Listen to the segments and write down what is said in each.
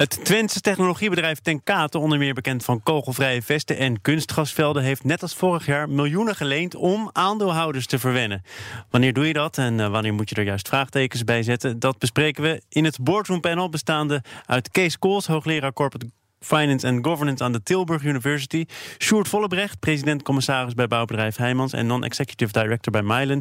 Het Twentse technologiebedrijf Tenkate, onder meer bekend van kogelvrije vesten en kunstgasvelden, heeft net als vorig jaar miljoenen geleend om aandeelhouders te verwennen. Wanneer doe je dat en eh, wanneer moet je er juist vraagtekens bij zetten? Dat bespreken we in het boardroom panel bestaande uit Kees Kools, hoogleraar corporate Finance and Governance aan de Tilburg University. Sjoerd Vollebrecht, president-commissaris bij bouwbedrijf Heijmans... en non-executive director bij Mylen.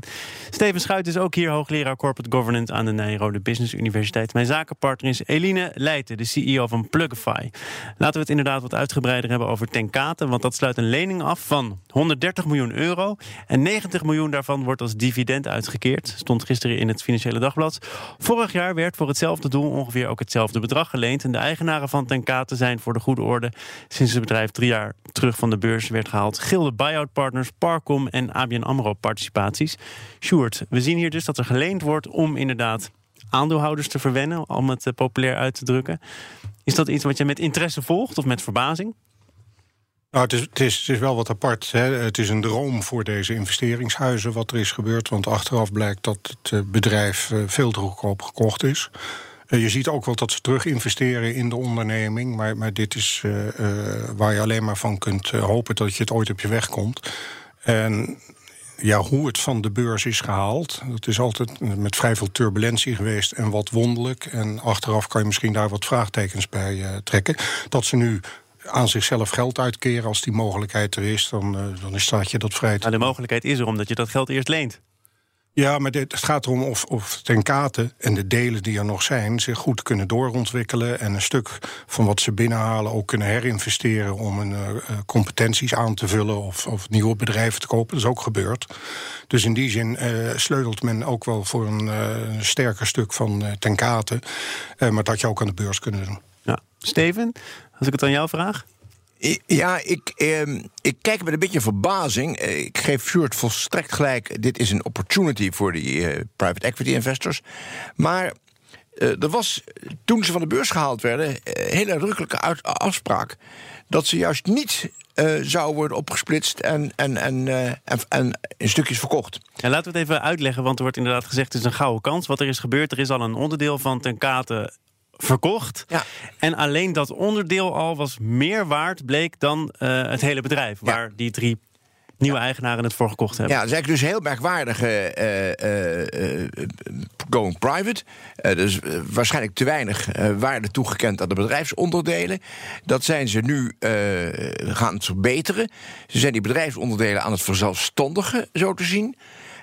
Steven Schuit is ook hier hoogleraar corporate governance... aan de Nijrode Business Universiteit. Mijn zakenpartner is Eline Leijten, de CEO van Plugify. Laten we het inderdaad wat uitgebreider hebben over Tenkate... want dat sluit een lening af van 130 miljoen euro... en 90 miljoen daarvan wordt als dividend uitgekeerd. Stond gisteren in het Financiële Dagblad. Vorig jaar werd voor hetzelfde doel ongeveer ook hetzelfde bedrag geleend... en de eigenaren van Tenkate zijn voor voor de goede orde. Sinds het bedrijf drie jaar terug van de beurs werd gehaald. Gilde buyout partners, Parcom en ABN AMRO participaties. Sjoerd, we zien hier dus dat er geleend wordt om inderdaad aandeelhouders te verwennen, om het uh, populair uit te drukken. Is dat iets wat je met interesse volgt of met verbazing? Nou, het is, het, is, het is wel wat apart. Hè. Het is een droom voor deze investeringshuizen wat er is gebeurd. Want achteraf blijkt dat het eh, bedrijf eh, veel te goedkoop gekocht is. Eh, je ziet ook wel dat ze terug investeren in de onderneming. Maar, maar dit is uh, uh, waar je alleen maar van kunt hopen dat je het ooit op je weg komt. En ja, hoe het van de beurs is gehaald, dat is altijd met vrij veel turbulentie geweest en wat wonderlijk. En achteraf kan je misschien daar wat vraagtekens bij uh, trekken. Dat ze nu aan zichzelf geld uitkeren als die mogelijkheid er is, dan, uh, dan staat je dat vrij. Maar de mogelijkheid is er omdat je dat geld eerst leent. Ja, maar het gaat erom of, of Tenkate en de delen die er nog zijn... zich goed kunnen doorontwikkelen... en een stuk van wat ze binnenhalen ook kunnen herinvesteren... om hun uh, competenties aan te vullen of, of, nieuwe bedrijven te kopen. Dat is ook gebeurd. Dus in die zin uh, sleutelt men ook wel voor een sterker stuk van uh, Tenkate. maar dat je ook aan de beurs kunnen doen. Ja. Steven, als ik het aan jou vraag... Ja, ik, eh, ik kijk met een beetje verbazing. Eh, ik geef Fjord volstrekt gelijk. Dit is een opportunity voor die uh, private equity investors. Maar uh, er was, toen ze van de beurs gehaald werden, hele uitdrukkelijke afspraak. dat ze juist niet zou worden opgesplitst en, en, en, en, en, in stukjes verkocht. Ja, laten we het even uitleggen, want er wordt inderdaad gezegd... het is een gouden kans. Wat er is gebeurd, er is al een onderdeel van ten kate verkocht. Ja. En alleen dat onderdeel al was meer waard, bleek dan uh, het hele bedrijf. Ja. Waar die drie nieuwe ja. eigenaren het voor gekocht hebben. Ja, dat is eigenlijk dus heel merkwaardige uh, uh, going private. dus waarschijnlijk te weinig waarde toegekend aan de bedrijfsonderdelen. Dat zijn ze nu gaan verbeteren. Ze zijn die bedrijfsonderdelen aan het verzelfstandigen, zo te zien.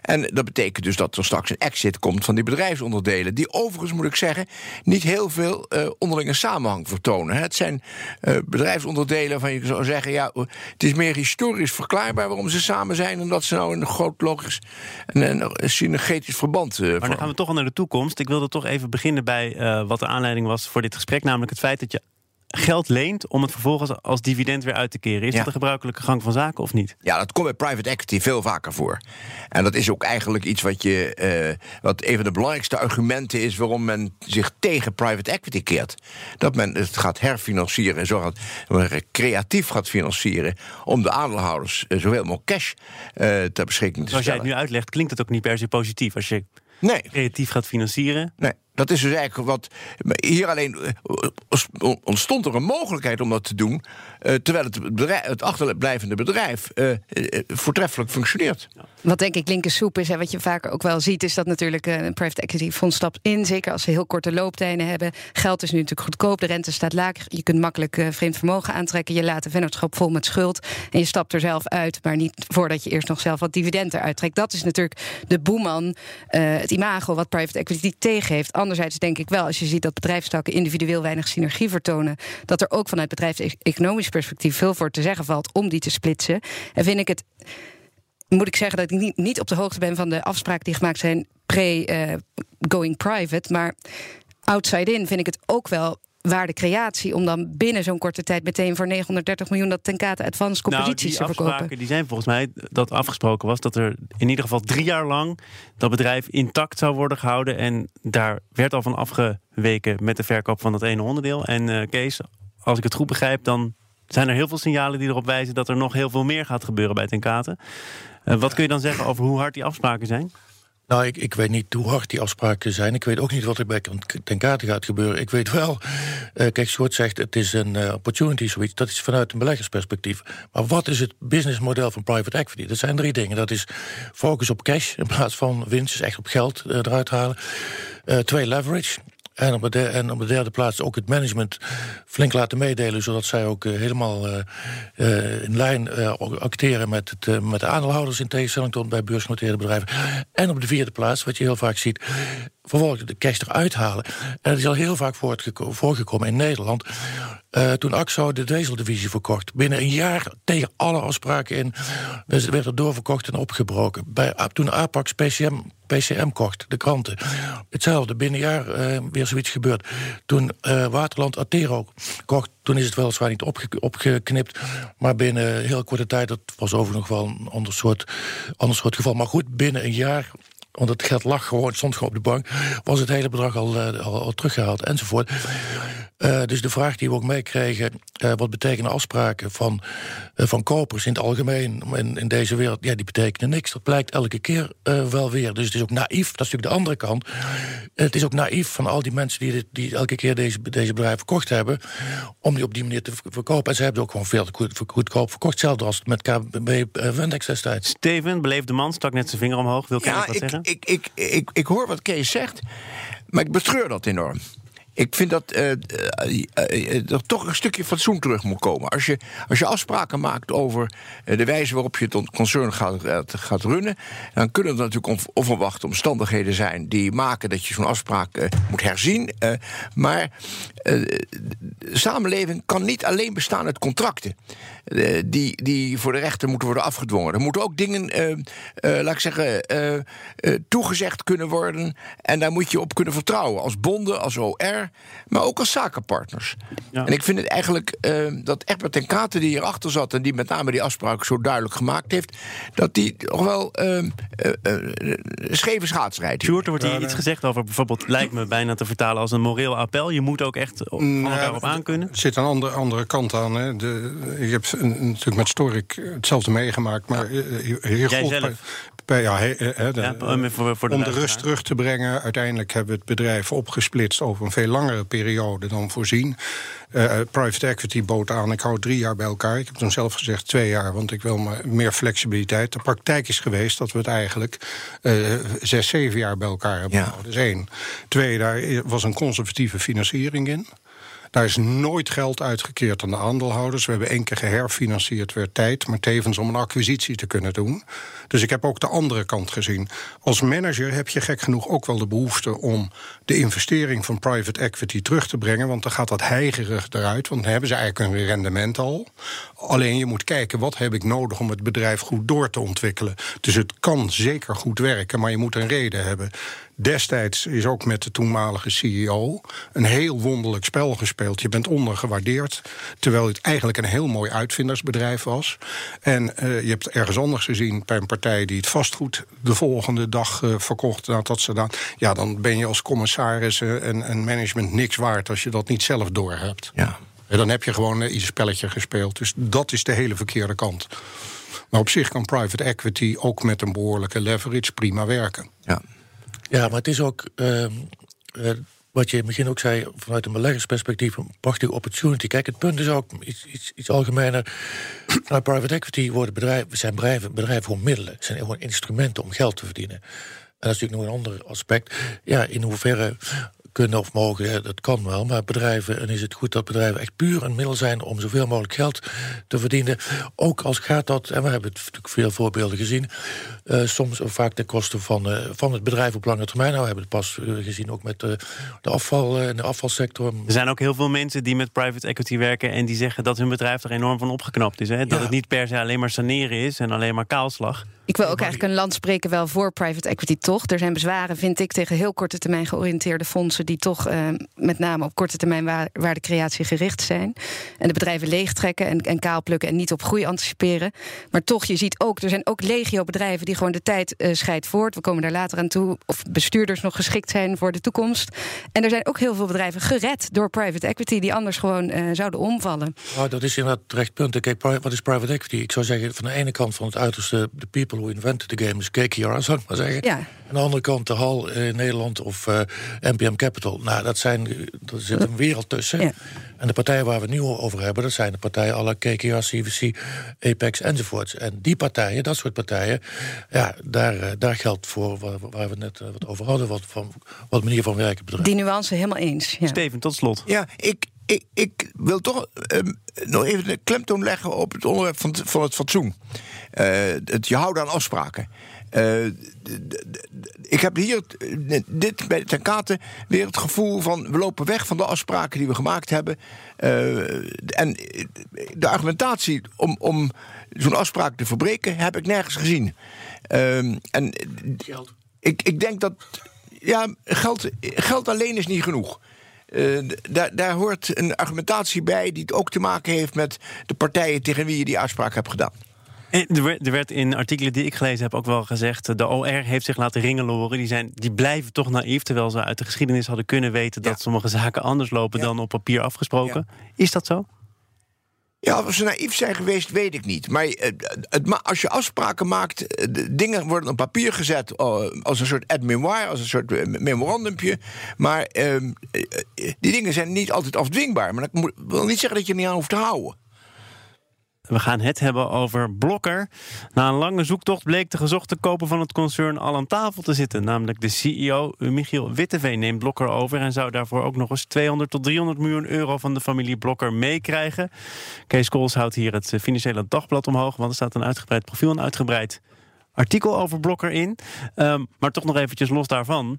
En dat betekent dus dat er straks een exit komt van die bedrijfsonderdelen. Die overigens, moet ik zeggen, niet heel veel uh, onderlinge samenhang vertonen. Het zijn uh, bedrijfsonderdelen van je zou zeggen, ja, het is meer historisch verklaarbaar waarom ze samen zijn. En dat ze nou een groot logisch en een synergetisch verband. Uh, maar dan gaan we toch al naar de toekomst. Ik wilde toch even beginnen bij wat de aanleiding was voor dit gesprek. Namelijk het feit dat je geld leent om het vervolgens als dividend weer uit te keren. Is ja. dat de gebruikelijke gang van zaken of niet? Ja, dat komt bij private equity veel vaker voor. En dat is ook eigenlijk iets wat je. Uh, wat een van de belangrijkste argumenten is waarom men zich tegen private equity keert. Dat men het gaat herfinancieren en zo gaat creatief gaat financieren om de aandeelhouders uh, zoveel mogelijk cash uh, ter beschikking te Zoals stellen. jij het nu uitlegt, klinkt het ook niet per se positief als je nee. creatief gaat financieren. Nee. Dat is dus eigenlijk wat. Hier alleen eh, ontstond er een mogelijkheid om dat te doen. Uh, terwijl het, bedrijf, het achterblijvende bedrijf uh, voortreffelijk functioneert. Wat denk ik linkersoep is, en wat je vaker ook wel ziet, is dat natuurlijk een private equity fonds stapt in. Zeker als ze heel korte looptijden hebben. Geld is nu natuurlijk goedkoop, de rente staat laag. Je kunt makkelijk vreemd vermogen aantrekken. Je laat de vennootschap vol met schuld. En je stapt er zelf uit, maar niet voordat je eerst nog zelf wat dividend eruit trekt. Dat is natuurlijk de boeman, het imago wat private equity tegen heeft anderzijds denk ik wel, als je ziet dat bedrijfstakken individueel weinig synergie vertonen, dat er ook vanuit bedrijfseconomisch perspectief veel voor te zeggen valt om die te splitsen. En vind ik het moet ik zeggen dat ik niet, niet op de hoogte ben van de afspraken die gemaakt zijn pre-going private. Maar outside in vind ik het ook wel waardecreatie om dan binnen zo'n korte tijd meteen voor 930 miljoen dat ten kate Advanced Composities nou, te verkopen. die zijn volgens mij dat afgesproken was dat er in ieder geval drie jaar lang dat bedrijf intact zou worden gehouden. En daar werd al van afgeweken met de verkoop van dat ene onderdeel. En uh, Kees, als ik het goed begrijp, dan zijn er heel veel signalen die erop wijzen dat er nog heel veel meer gaat gebeuren bij Tenkate. Uh, wat kun je dan zeggen over hoe hard die afspraken zijn? Nou, ik, weet niet hoe hard die afspraken zijn. Ik weet ook niet wat er bij ten kate gaat gebeuren. Ik weet wel, uh, kijk, Schort zegt het is een uh, opportunity switch. Dat is vanuit een beleggersperspectief. Maar wat is het businessmodel van private equity? Dat zijn drie dingen. Dat is focus op cash in plaats van winst, dus echt op geld uh, eruit halen. twee, leverage. En op, de, en op de derde plaats ook het management flink laten meedelen, zodat zij ook uh, helemaal uh, uh, in lijn acteren met, het, met de aandeelhouders in tegenstelling tot bij beursgenoteerde bedrijven. En op de vierde plaats, wat je heel vaak ziet, vervolgens de cash eruit halen. En dat is al heel vaak voorgekomen in Nederland. Uh, toen AXO de dieseldivisie verkocht. Binnen een jaar tegen alle afspraken in. Dus werd er doorverkocht en opgebroken. Bij, toen Apax PCM, PCM kocht, de kranten. Hetzelfde, binnen een jaar uh, weer zoiets gebeurd. Toen uh, Waterland Atero kocht, toen is het weliswaar niet opge opgeknipt. Maar binnen heel korte tijd, dat was overigens nog wel een soort, ander soort geval. Maar goed, binnen een jaar want het geld lag gewoon, stond gewoon op de bank, was het hele bedrag al, al, al teruggehaald enzovoort. Uh, dus de vraag die we ook meekregen, uh, wat betekenen afspraken van, uh, van kopers in het algemeen in, in, deze wereld, ja, die betekenen niks. Dat blijkt elke keer wel weer. Dus het is ook naïef, dat is natuurlijk de andere kant. het is ook naïef van al die mensen die, dit, die elke keer deze, deze bedrijven verkocht hebben, om die op die manier te verkopen. En ze hebben ook gewoon veel goed, goedkoop verkocht, hetzelfde als met KBB Vendex destijds. Steven, beleefde man, stak net zijn vinger omhoog. Wil ja, wat ik, zeggen? Ik, ik, ik, ik hoor wat Kees zegt, maar ik betreur dat enorm. Ik vind dat uh, uh, er toch een stukje fatsoen terug moet komen. Als je, als je afspraken maakt over de wijze waarop je het concern gaat, gaat runnen, dan kunnen er natuurlijk onverwachte omstandigheden zijn die maken dat je zo'n afspraak moet herzien. maar samenleving kan niet alleen bestaan uit contracten. Die, die voor de rechter moeten worden afgedwongen. Er moeten ook dingen, laat ik zeggen, toegezegd kunnen worden. En daar moet je op kunnen vertrouwen. Als bonden, als OR maar ook als zakenpartners. Ja. En ik vind het eigenlijk uh, dat Egbert ten Katen, die hierachter zat en die met name die afspraak zo duidelijk gemaakt heeft, dat die toch wel uh, uh, scheve schaats rijdt. Sjoerd, er wordt hier iets gezegd over bijvoorbeeld, lijkt me bijna te vertalen als een moreel appel. Je moet ook echt van nou, elkaar op aankunnen. Er zit een andere, andere kant aan. Hè. De, ik heb natuurlijk met Storik hetzelfde meegemaakt, maar ja. hier Jij zelf? ja, he, he, de, ja, voor, voor de om de rust terug te brengen. Uiteindelijk hebben we het bedrijf opgesplitst over een veel langere periode dan voorzien. Uh, private equity bood aan, ik hou drie jaar bij elkaar. Ik heb toen zelf gezegd twee jaar, want ik wil meer flexibiliteit. De praktijk is geweest dat we het eigenlijk uh, zes, zeven jaar bij elkaar hebben ja. Dat is één. Twee, daar was een conservatieve financiering in. Daar is nooit geld uitgekeerd aan de aandeelhouders. We hebben één keer geherfinancierd, weer tijd, maar tevens om een acquisitie te kunnen doen. Dus ik heb ook de andere kant gezien. Als manager heb je gek genoeg ook wel de behoefte om de investering van private equity terug te brengen. Want dan gaat dat heigerig eruit, want dan hebben ze eigenlijk een rendement al. Alleen je moet kijken, wat heb ik nodig om het bedrijf goed door te ontwikkelen. Dus het kan zeker goed werken, maar je moet een reden hebben. Destijds is ook met de toenmalige CEO een heel wonderlijk spel gespeeld. Je bent ondergewaardeerd, terwijl het eigenlijk een heel mooi uitvindersbedrijf was. En uh, je hebt ergens anders gezien bij een partij die het vastgoed de volgende dag uh, verkocht nadat ze dan. Ja, dan ben je als commissaris uh, en, en management niks waard als je dat niet zelf doorhebt. Ja. En dan heb je gewoon iets spelletje gespeeld. Dus dat is de hele verkeerde kant. Maar op zich kan private equity ook met een behoorlijke leverage prima werken. Ja. Ja, maar het is ook. Uh, uh, wat je in het begin ook zei, vanuit een beleggersperspectief, een prachtige opportunity. Kijk, het punt is ook iets, iets, iets algemener. Private equity worden bedrijven, zijn bedrijven, bedrijven gewoon middelen, zijn gewoon instrumenten om geld te verdienen. En dat is natuurlijk nog een ander aspect. Ja, in hoeverre kunnen of mogen, dat kan wel. Maar bedrijven, en is het goed dat bedrijven echt puur een middel zijn om zoveel mogelijk geld te verdienen. Ook als gaat dat, en we hebben natuurlijk veel voorbeelden gezien, uh, soms of vaak ten koste van, uh, van het bedrijf op lange termijn. Nou, we hebben het pas uh, gezien ook met de afval en de afvalsector. Er zijn ook heel veel mensen die met private equity werken en die zeggen dat hun bedrijf er enorm van opgeknapt is. Hè? Dat ja. het niet per se alleen maar saneren is en alleen maar kaalslag. Ik wil ook eigenlijk een land spreken wel voor private equity, toch? Er zijn bezwaren, vind ik, tegen heel korte termijn georiënteerde fondsen... die toch uh, met name op korte termijn wa waardecreatie gericht zijn. En de bedrijven leegtrekken en, en kaalplukken en niet op groei anticiperen. Maar toch, je ziet ook, er zijn ook legio bedrijven... die gewoon de tijd uh, scheidt voort. We komen daar later aan toe. Of bestuurders nog geschikt zijn voor de toekomst. En er zijn ook heel veel bedrijven gered door private equity... die anders gewoon uh, zouden omvallen. Nou, dat is inderdaad terecht punt. Kijk, wat is private equity? Ik zou zeggen, van de ene kant van het uiterste... de people who invented the game is KKR, zou ik maar zeggen. Ja. Aan de andere kant de HAL in Nederland of uh, NPM Capital. Nou, dat zijn, er zit een wereld tussen. Ja. En de partijen waar we het nu over hebben... dat zijn de partijen alle KKR, CVC, Apex enzovoorts. En die partijen, dat soort partijen... ja, daar, uh, daar geldt voor waar, waar, we net uh, wat over hadden... wat, van, wat manier van werken betreft. Die nuance helemaal eens. Ja. Steven, tot slot. Ja, ik, ik, ik wil toch um, nog even de klemtoon leggen op het onderwerp van, van het fatsoen. Uh, het je houden aan afspraken. Uh, ik heb hier dit bij ten kate weer het gevoel van we lopen weg van de afspraken die we gemaakt hebben. Uh, en de argumentatie om, om zo'n afspraak te verbreken heb ik nergens gezien. Uh, en Geld. Ik, ik denk dat ja, geld, geld alleen is niet genoeg. Uh, daar, daar hoort een argumentatie bij die ook te maken heeft met de partijen tegen wie je die afspraak hebt gedaan. Er, werd, er werd in artikelen die ik gelezen heb ook wel gezegd... de OR heeft zich laten ringeloren. Die, zijn, die blijven toch naïef, terwijl ze uit de geschiedenis hadden kunnen weten... dat ja. sommige zaken anders lopen ja. dan op papier afgesproken. Ja. Is dat zo? Ja, of ze naïef zijn geweest, weet ik niet. Maar het, als je afspraken maakt, dingen worden op papier gezet als een soort ad-memoir, als een soort memorandumpje. Maar uh, die dingen zijn niet altijd afdwingbaar. Maar dat wil niet zeggen dat je er niet aan hoeft te houden. We gaan het hebben over Blokker. Na een lange zoektocht bleek de gezochte koper van het concern al aan tafel te zitten. Namelijk de CEO Michiel Witteveen neemt Blokker over... en zou daarvoor ook nog eens 200 tot 300 miljoen euro van de familie Blokker meekrijgen. Kees Kools houdt hier het Financiële Dagblad omhoog... want er staat een uitgebreid profiel, een uitgebreid artikel over Blokker in. Um, maar toch nog eventjes los daarvan.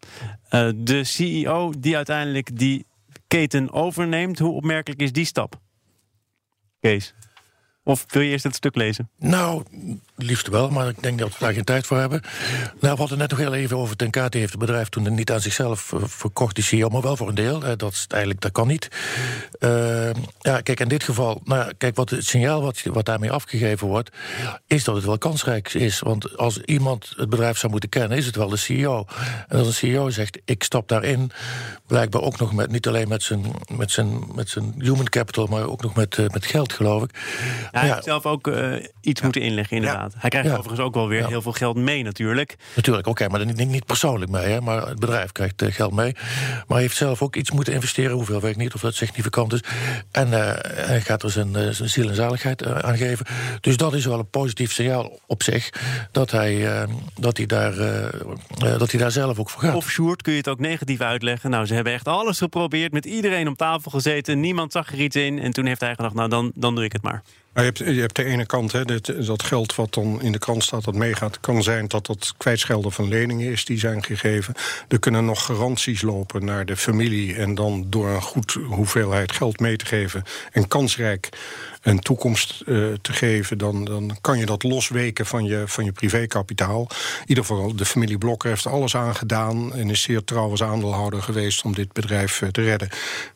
Uh, de CEO die uiteindelijk die keten overneemt... hoe opmerkelijk is die stap? Kees? Of wil je eerst het stuk lezen? Nou, liefst wel, maar ik denk dat we daar geen tijd voor hebben. Nou, we hadden net nog heel even over Ten Kate heeft het bedrijf toen niet aan zichzelf verkocht, die CEO, maar wel voor een deel. Dat is eigenlijk, dat kan niet. Uh, ja, kijk, in dit geval, nou, kijk, wat het signaal wat, daarmee afgegeven wordt, is dat het wel kansrijk is. Want als iemand het bedrijf zou moeten kennen, is het wel de CEO. En als een CEO zegt, ik stap daarin, blijkbaar ook nog met, niet alleen met zijn, met zijn, met zijn human capital, maar ook nog met, met geld, geloof ik. Hij heeft zelf ook uh, iets moeten inleggen, inderdaad. Hij krijgt overigens ook wel weer heel veel geld mee, natuurlijk. Natuurlijk, oké, okay, maar niet, niet persoonlijk mee, hè, maar het bedrijf krijgt uh, geld mee. Maar hij heeft zelf ook iets moeten investeren, hoeveel weet ik niet, of dat significant is. En uh, hij gaat er zijn, zijn ziel en zaligheid aan geven. Dus dat is wel een positief signaal op zich, dat hij, dat hij, daar, dat hij daar zelf ook voor gaat. Of Sjoerd, kun je het ook negatief uitleggen? Nou, ze hebben echt alles geprobeerd, met iedereen om tafel gezeten, niemand zag er iets in. En toen heeft hij gedacht, nou, dan, dan doe ik het maar. Maar je, hebt, je hebt de ene kant, hè, dat, dat geld wat dan in de krant staat dat meegaat... kan zijn dat dat kwijtschelden van leningen is die zijn gegeven. Er kunnen nog garanties lopen naar de familie... en dan door een goed hoeveelheid geld mee te geven... en kansrijk een toekomst uh, te geven... Dan, dan kan je dat losweken van je, van je privékapitaal. In ieder geval, de familie Blokker heeft alles aangedaan... en is zeer trouwens aandeelhouder geweest om dit bedrijf uh, te redden.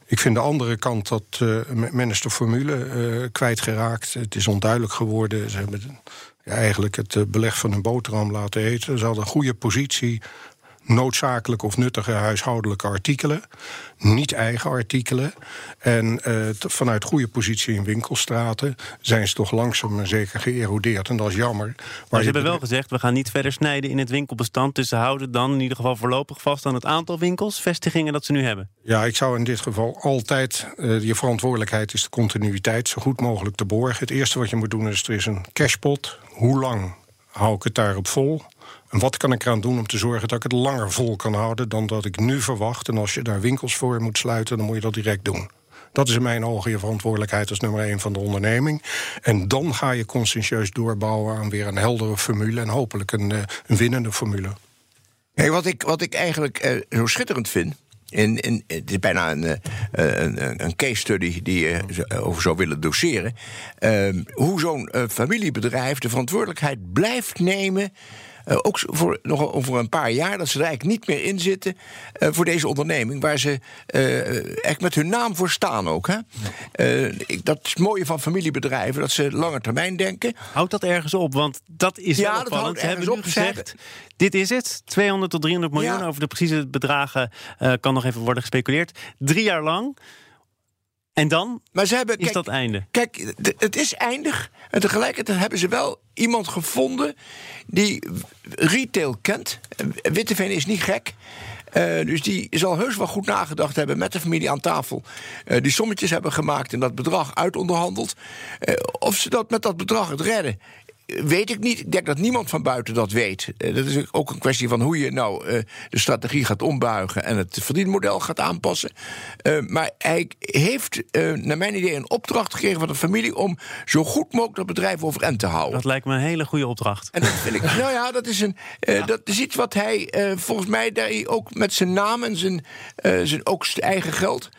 Ik vind de andere kant dat uh, men is de formule uh, kwijtgeraakt. Het is onduidelijk geworden. Ze hebben eigenlijk het beleg van een boterham laten eten. Ze hadden een goede positie noodzakelijke of nuttige huishoudelijke artikelen. Niet eigen artikelen. En uh, vanuit goede positie in winkelstraten zijn ze toch langzaam maar zeker geërodeerd. En dat is jammer. Maar ze hebben wel gezegd, we gaan niet verder snijden in het winkelbestand. Dus ze houden dan in ieder geval voorlopig vast aan het aantal winkels, vestigingen dat ze nu hebben. Ja, ik zou in dit geval altijd, uh, je verantwoordelijkheid is de continuïteit zo goed mogelijk te borgen. Het eerste wat je moet doen is, er is een cashpot. Hoe lang hou ik het daarop vol? En wat kan ik eraan doen om te zorgen dat ik het langer vol kan houden dan dat ik nu verwacht? En als je daar winkels voor moet sluiten, dan moet je dat direct doen. Dat is in mijn ogen je verantwoordelijkheid als nummer één van de onderneming. En dan ga je conscientieus doorbouwen aan weer een heldere formule en hopelijk een, een winnende formule. Wat, ik, wat ik eigenlijk eh, zo schitterend vind. in, het is bijna een, een, een case study die je over zou willen doseren. Ehm, hoe zo'n familiebedrijf de verantwoordelijkheid blijft nemen uh, ook voor, nog over een paar jaar, dat ze er eigenlijk niet meer in zitten uh, voor deze onderneming, waar ze uh, echt met hun naam voor staan ook. Hè? Ik, dat is het mooie van familiebedrijven, dat ze langer termijn denken. Houdt dat ergens op? Want dat is ja, wel opvallend. Ze hebben gezegd, dit is het, 200 tot 300 miljoen. Over de precieze bedragen kan nog even worden gespeculeerd. Drie jaar lang. En dan maar ze hebben, is kijk, dat einde. Kijk, het is eindig. En tegelijkertijd hebben ze wel iemand gevonden die retail kent. Witteveen is niet gek. Uh, dus die zal heus wel goed nagedacht hebben met de familie aan tafel. Uh, die sommetjes hebben gemaakt en dat bedrag uitonderhandeld. Uh, of ze dat met dat bedrag het redden weet ik niet. Ik denk dat niemand van buiten dat weet. Uh, dat is ook een kwestie van hoe je nou uh, de strategie gaat ombuigen en het verdienmodel gaat aanpassen. Uh, maar hij heeft, naar mijn idee, een opdracht gekregen van de familie om zo goed mogelijk dat bedrijf overeind te houden. Dat lijkt me een hele goede opdracht. En dat vind ik, nou ja, dat is, een, ja. dat is iets wat hij volgens mij daar ook met zijn naam en zijn, zijn ook zijn eigen geld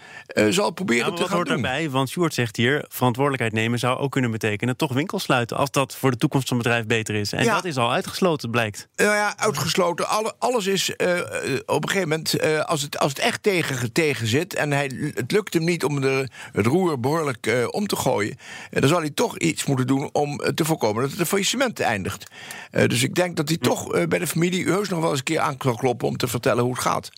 zal proberen ja, te gaan hoort doen. Daarbij, want Sjoerd zegt hier, verantwoordelijkheid nemen zou ook kunnen betekenen toch winkels sluiten. Als dat voor de toekomst van het bedrijf beter is. En dat is al uitgesloten, blijkt. Nou ja, uitgesloten. Alle, alles is uh, op een gegeven moment, uh, als, het, als het echt tegen, tegen zit... en hij, het lukt hem niet om de, het roer behoorlijk om te gooien... dan zal hij toch iets moeten doen om te voorkomen dat het een faillissement eindigt. dus ik denk dat hij toch bij de familie heus nog wel eens een keer aan kan kloppen... om te vertellen hoe het gaat.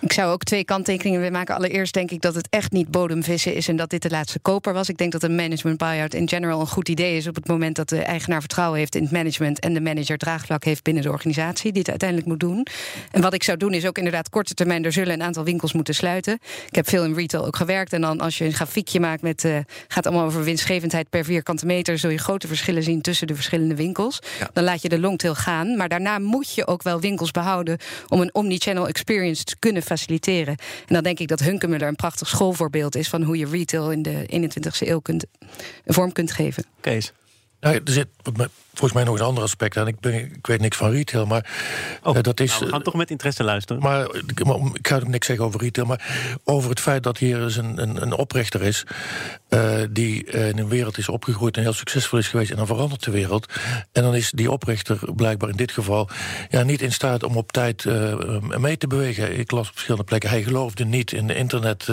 Ik zou ook twee kanttekeningen willen maken. Allereerst denk ik dat het echt niet bodemvissen is en dat dit de laatste koper was. Ik denk dat een management buyout in general een goed idee is op het moment dat de eigenaar vertrouwen heeft in het management en de manager draagvlak heeft binnen de organisatie die het uiteindelijk moet doen. En wat ik zou doen is ook inderdaad korte termijn, er zullen een aantal winkels moeten sluiten. Ik heb veel in retail ook gewerkt en dan als je een grafiekje maakt met, uh, gaat allemaal over winstgevendheid per vierkante meter, zul je grote verschillen zien tussen de verschillende winkels. Dan laat je de longtail gaan, maar daarna moet je ook wel winkels behouden om een omnichannel experience te kunnen faciliteren. En dan denk ik dat Hunkemuller een prachtig schoolvoorbeeld is van hoe je retail in de 21ste eeuw kunt, vorm kunt geven. Kees. Nou, er zit volgens mij nog een ander aspect aan. Ik, ben, ik weet niks van retail, maar oh, uh, dat is. Nou, we gaan toch met interesse luisteren. Maar, maar, ik ga ook niks zeggen over retail, maar over het feit dat hier eens een, een, een oprichter is. Uh, die in een wereld is opgegroeid en heel succesvol is geweest. En dan verandert de wereld. En dan is die oprichter blijkbaar in dit geval ja, niet in staat om op tijd uh, mee te bewegen. Ik las op verschillende plekken. Hij geloofde niet in internet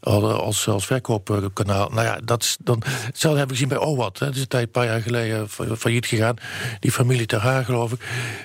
als, als verkoopkanaal. Nou ja, dat is dan. Hetzelfde hebben we gezien bij OWAT. Hè. Dat is een tijd, een paar jaar geleden van gegaan. Die familie Ter Haar, geloof ik.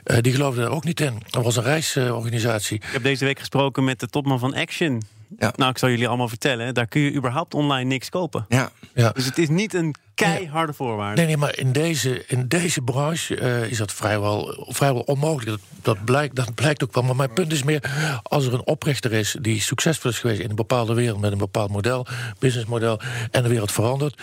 Uh, die geloofde er ook niet in. Dat was een reisorganisatie. ik heb deze week gesproken met de topman van Action. Ja. Nou, ik zal jullie allemaal vertellen. Daar kun je überhaupt online niks kopen. Ja. ja. Dus het is niet een keiharde voorwaarde. Nee, nee, maar in deze, in deze branche uh, is dat vrijwel, vrijwel onmogelijk. Dat, dat, blijkt, dat blijkt ook wel. Maar mijn punt is meer, als er een oprichter is... die succesvol is geweest in een bepaalde wereld... met een bepaald model, businessmodel... en de wereld verandert...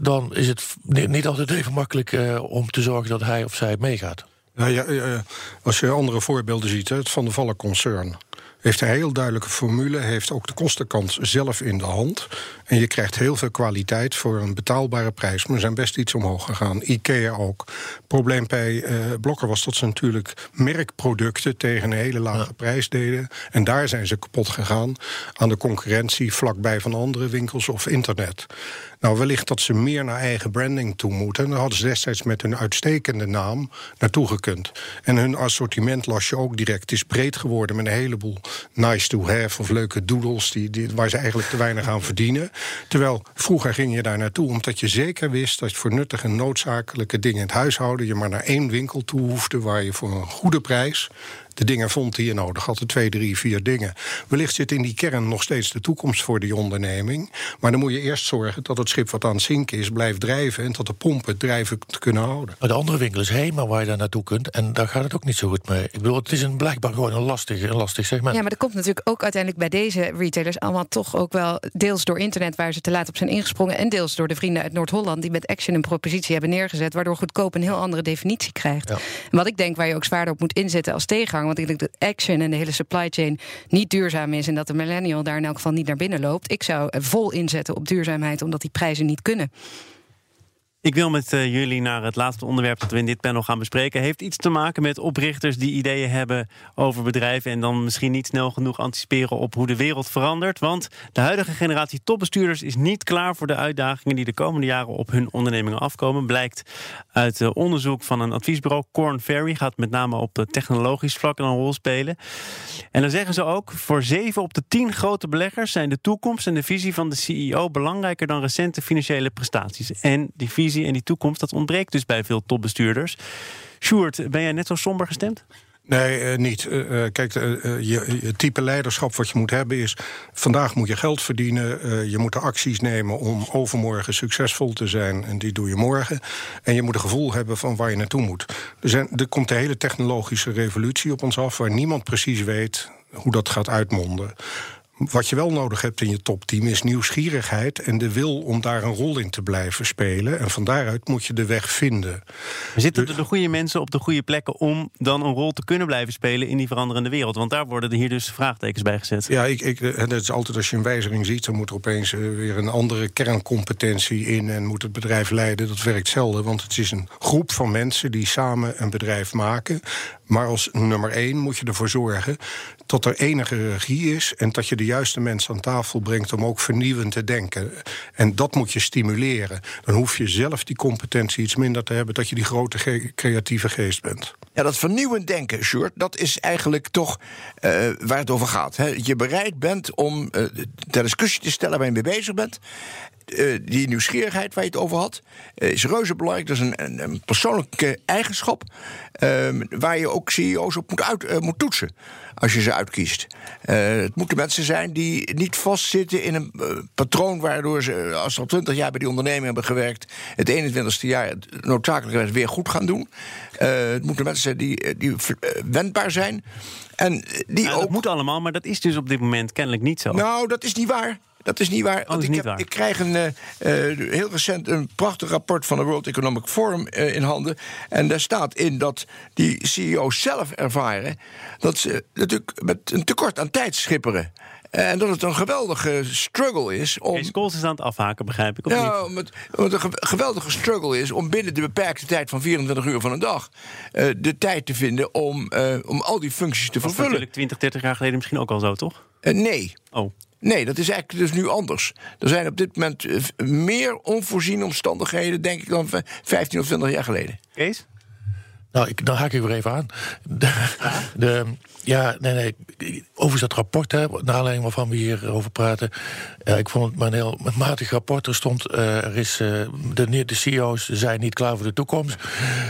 dan is het niet altijd even makkelijk uh, om te zorgen dat hij of zij meegaat. Ja, ja, als je andere voorbeelden ziet, het Van de Vallen concern heeft een heel duidelijke formule, heeft ook de kostenkant zelf in de hand. En je krijgt heel veel kwaliteit voor een betaalbare prijs. Maar we zijn best iets omhoog gegaan. IKEA ook. Probleem bij uh, Blokker was dat ze natuurlijk merkproducten tegen een hele lage prijs deden. En daar zijn ze kapot gegaan aan de concurrentie vlakbij van andere winkels of internet. Nou, wellicht dat ze meer naar eigen branding toe moeten. En daar hadden ze destijds met hun uitstekende naam naartoe gekund. En hun assortiment las je ook direct. Het is breed geworden met een heleboel nice to have of leuke doodles... Die, die, waar ze eigenlijk te weinig aan verdienen. Terwijl vroeger ging je daar naartoe omdat je zeker wist... dat je voor nuttige en noodzakelijke dingen in het huishouden... je maar naar één winkel toe hoefde waar je voor een goede prijs de dingen vond die je nodig had. De twee, drie, vier dingen. Wellicht zit in die kern nog steeds de toekomst voor die onderneming. Maar dan moet je eerst zorgen dat het schip wat aan het zinken is... blijft drijven en dat de pompen het drijven te kunnen houden. Maar de andere winkel is Hema waar je daar naartoe kunt. En daar gaat het ook niet zo goed mee. Ik bedoel, het is een, blijkbaar gewoon een lastig, een lastig segment. Ja, maar dat komt natuurlijk ook uiteindelijk bij deze retailers... allemaal toch ook wel deels door internet waar ze te laat op zijn ingesprongen... en deels door de vrienden uit Noord-Holland... die met Action een propositie hebben neergezet... waardoor goedkoop een heel andere definitie krijgt. Ja. Wat ik denk waar je ook zwaarder op moet inzetten als tegenhanger... Want ik denk dat action en de hele supply chain niet duurzaam is... en dat de millennial daar in elk geval niet naar binnen loopt. Ik zou vol inzetten op duurzaamheid, omdat die prijzen niet kunnen. Ik wil met uh, jullie naar het laatste onderwerp dat we in dit panel gaan bespreken. Heeft iets te maken met oprichters die ideeën hebben over bedrijven en dan misschien niet snel genoeg anticiperen op hoe de wereld verandert. Want de huidige generatie topbestuurders is niet klaar voor de uitdagingen die de komende jaren op hun ondernemingen afkomen. Blijkt uit uh, onderzoek van een adviesbureau. Corn Ferry gaat met name op uh, technologisch vlak een rol spelen. En dan zeggen ze ook: voor zeven op de tien grote beleggers zijn de toekomst en de visie van de CEO belangrijker dan recente financiële prestaties. En die visie en die toekomst, dat ontbreekt dus bij veel topbestuurders. Sjoerd, ben jij net zo somber gestemd? Nee, uh, niet. Uh, kijk, uh, je, je, type leiderschap wat je moet hebben is... vandaag moet je geld verdienen, je moet de acties nemen... om overmorgen succesvol te zijn, en die doe je morgen. En je moet een gevoel hebben van waar je naartoe moet. Er, er komt een hele technologische revolutie op ons af... waar niemand precies weet hoe dat gaat uitmonden. Wat je wel nodig hebt in je topteam is nieuwsgierigheid en de wil om daar een rol in te blijven spelen. En van daaruit moet je de weg vinden. Zitten er de goede mensen op de goede plekken om dan een rol te kunnen blijven spelen in die veranderende wereld? Want daar worden er hier dus vraagtekens bij gezet. Ja, ik, ik, het is altijd als je een wijziging ziet, dan moet er opeens weer een andere kerncompetentie in en moet het bedrijf leiden. Dat werkt zelden, want het is een groep van mensen die samen een bedrijf maken. Maar als nummer één moet je ervoor zorgen dat er enige regie is en dat je de juiste mensen aan tafel brengt om ook vernieuwend te denken. En dat moet je stimuleren. Dan hoef je zelf die competentie iets minder te hebben, dat je die grote creatieve geest bent. Ja, dat vernieuwend denken, Sjoerd, dat is eigenlijk toch uh, waar het over gaat. Hè? Je bereid bent om uh, ter discussie te stellen waar je mee bezig bent. Uh, die nieuwsgierigheid waar je het over had, is reuze belangrijk. Dat is een, een, een persoonlijke eigenschap waar je ook CEO's op moet, uit, moet toetsen als je ze uitkiest. Het moeten mensen zijn die niet vastzitten in een patroon waardoor ze, als ze al twintig jaar bij die onderneming hebben gewerkt, het 21ste jaar noodzakelijkerwijs weer goed gaan doen. Het moeten mensen zijn die, die wendbaar zijn. En die nou, ook... Dat moet allemaal, maar dat is dus op dit moment kennelijk niet zo. Nou, dat is niet waar. Dat is niet waar. Oh, is ik, heb, ik, krijg een, uh, uh, heel recent een prachtig rapport van de World Economic Forum uh, in handen. En daar staat in dat die CEO's zelf ervaren dat ze natuurlijk met een tekort aan tijd schipperen. En dat het een geweldige struggle is om. Kees Kools is aan het afhaken, begrijp ik. Of ja, niet? Met, wat een geweldige struggle is om binnen de beperkte tijd van 24 uur van een dag. Uh, de tijd te vinden om, om al die functies te dat vervullen. natuurlijk 20, 30 jaar geleden misschien ook al zo, toch? Nee. Oh. Nee, dat is eigenlijk dus nu anders. Er zijn op dit moment uh, meer onvoorziene omstandigheden, denk ik, dan 15 of 20 jaar geleden. Kees? Nou, ik, dan haak ik weer even aan. De, ja, nee, nee. Over dat rapport, hè, naar aanleiding waarvan we hier over praten. Ik vond het maar een heel matig rapport. Er stond, uh, er is, uh, de, de CEO's zijn niet klaar voor de toekomst.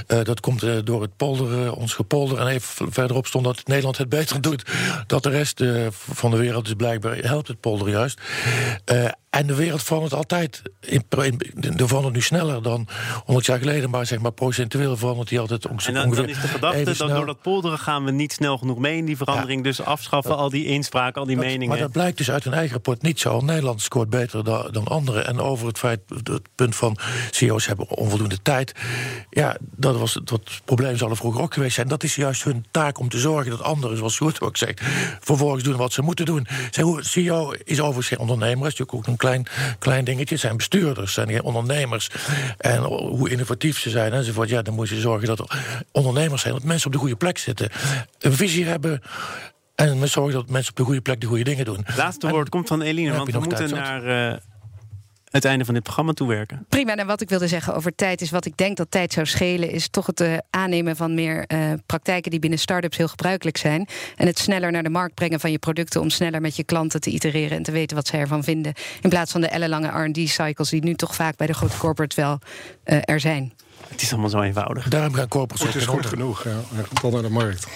Uh, dat komt door het polderen, ons gepolder. En even verderop stond dat Nederland het beter doet. Dat de rest van de wereld dus blijkbaar helpt het polderen juist. En de wereld verandert altijd. In, in, de verandert nu sneller dan 100 jaar geleden. Maar zeg maar procentueel verandert die altijd ongeveer. En dan, dan is de gedachte dat door dat polderen gaan we niet snel genoeg mee in die verandering. Ja. Dus afschaffen dat, al die inspraken, al die dat, meningen. Maar dat blijkt dus uit hun eigen rapport niet zo. Nederland scoort beter da, dan anderen. En over het feit, het punt van CEO's hebben onvoldoende tijd. Ja, dat was dat probleem zal er vroeger ook geweest zijn. Dat is juist hun taak om te zorgen dat anderen, zoals Sjoerd ook zegt, vervolgens doen wat ze moeten doen. CEO is overigens geen ondernemer, is natuurlijk ook een klein, klein dingetje. Het zijn bestuurders, zijn ondernemers. En hoe innovatief ze zijn enzovoort. Ja, dan moet je zorgen dat er ondernemers zijn, dat mensen op de goede plek zitten. Een visie hebben. En zorgen dat mensen op de goede plek de goede dingen doen. Laatste woord komt van Eline, want we moeten naar uh, het einde van dit programma toewerken. Prima, en wat ik wilde zeggen over tijd is wat ik denk dat tijd zou schelen, is toch het uh, aannemen van meer uh, praktijken die binnen start-ups heel gebruikelijk zijn. En het sneller naar de markt brengen van je producten om sneller met je klanten te itereren en te weten wat zij ervan vinden. In plaats van de ellenlange RD-cycles die nu toch vaak bij de grote corporates wel uh, er zijn. Het is allemaal zo eenvoudig. Daarom gaan corporates Het is goed genoeg, ja. Dan naar de markt.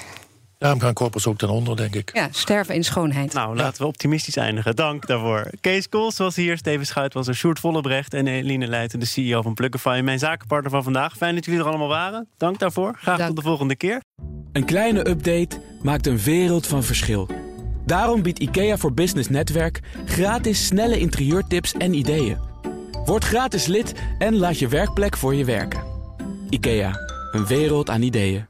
Daarom gaan corporates ook ten onder, denk ik. Ja, sterven in schoonheid. Nou, laten we optimistisch eindigen. Dank daarvoor. Kees Kools was hier, Steven Schuit was er, Sjoerd Vollebrecht en Eline Leijten, de CEO van Plugify. Mijn zakenpartner van vandaag. Fijn dat jullie er allemaal waren. Dank daarvoor. Graag Dank. tot de volgende keer. Een kleine update maakt een wereld van verschil. Daarom biedt IKEA voor Business Netwerk gratis snelle interieurtips en ideeën. Word gratis lid en laat je werkplek voor je werken. IKEA, een wereld aan ideeën.